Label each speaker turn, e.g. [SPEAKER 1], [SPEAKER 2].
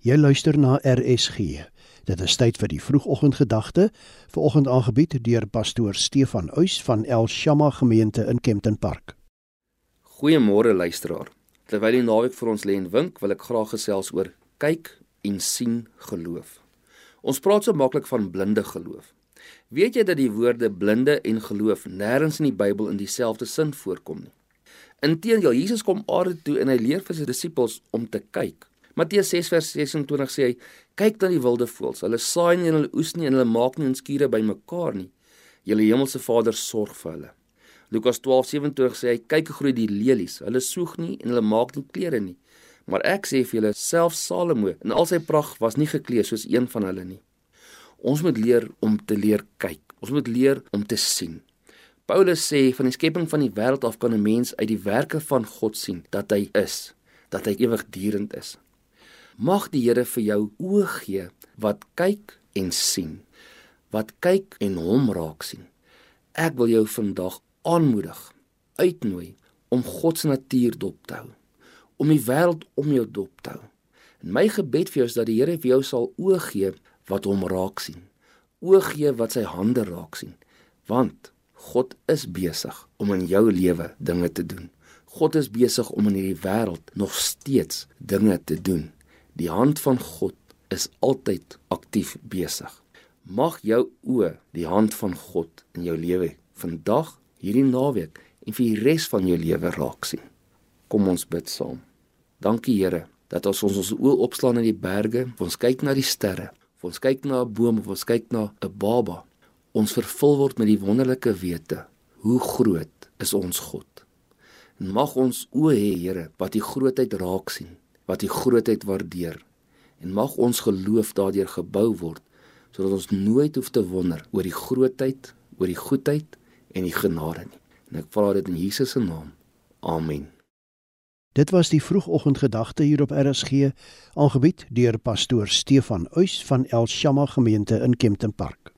[SPEAKER 1] Jy luister na RSG. Dit is tyd vir die vroegoggendgedagte, vanoggend aangebied deur pastoor Stefan Uys van El Shama gemeente in Kempton Park.
[SPEAKER 2] Goeiemôre luisteraar. Terwyl die naweek vir ons lê en wink, wil ek graag gesels oor kyk en sien geloof. Ons praat so maklik van blinde geloof. Weet jy dat die woorde blinde en geloof nêrens in die Bybel in dieselfde sin voorkom nie? Inteendeel, Jesus kom aarde toe en hy leer vir sy disippels om te kyk. Matteus 6 vers 26 sê hy: "Kyk na die wilde voëls. Hulle saai nie en hulle oes nie en hulle maak nie skure bymekaar nie. Julle hemelse Vader sorg vir hulle." Lukas 12:27 sê hy: "Kyk hoe groei die lelies. Hulle soeg nie en hulle maak nie klere nie. Maar ek sê vir julle, self Salomo in al sy pragt was nie geklee soos een van hulle nie." Ons moet leer om te leer kyk. Ons moet leer om te sien. Paulus sê van die skepping van die wêreld af kan 'n mens uit die werke van God sien dat hy is, dat hy ewigdurend is. Mag die Here vir jou oë gee wat kyk en sien. Wat kyk en hom raak sien. Ek wil jou vandag aanmoedig, uitnooi om God se natuur dop te hou, om die wêreld om jou dop te hou. En my gebed vir jou is dat die Here vir jou sal oë gee wat hom raak sien. Oë gee wat sy hande raak sien, want God is besig om in jou lewe dinge te doen. God is besig om in hierdie wêreld nog steeds dinge te doen. Die hand van God is altyd aktief besig. Mag jou oë die hand van God in jou lewe vandag, hierdie naweek en vir die res van jou lewe raak sien. Kom ons bid saam. Dankie Here dat as ons ons oë opslaan na die berge, ons kyk na die sterre, ons kyk na 'n boom of ons kyk na 'n baba, ons vervul word met die wonderlike wete hoe groot is ons God. En mag ons oë hê Here wat die grootheid raak sien wat die grootheid waardeer en mag ons geloof daardeur gebou word sodat ons nooit hoef te wonder oor die grootheid, oor die goedheid en die genade nie. En ek vra dit in Jesus se naam. Amen.
[SPEAKER 1] Dit was die vroegoggendgedagte hier op RSG, aangebied deur pastoor Stefan Uys van El Shama gemeente in Kempton Park.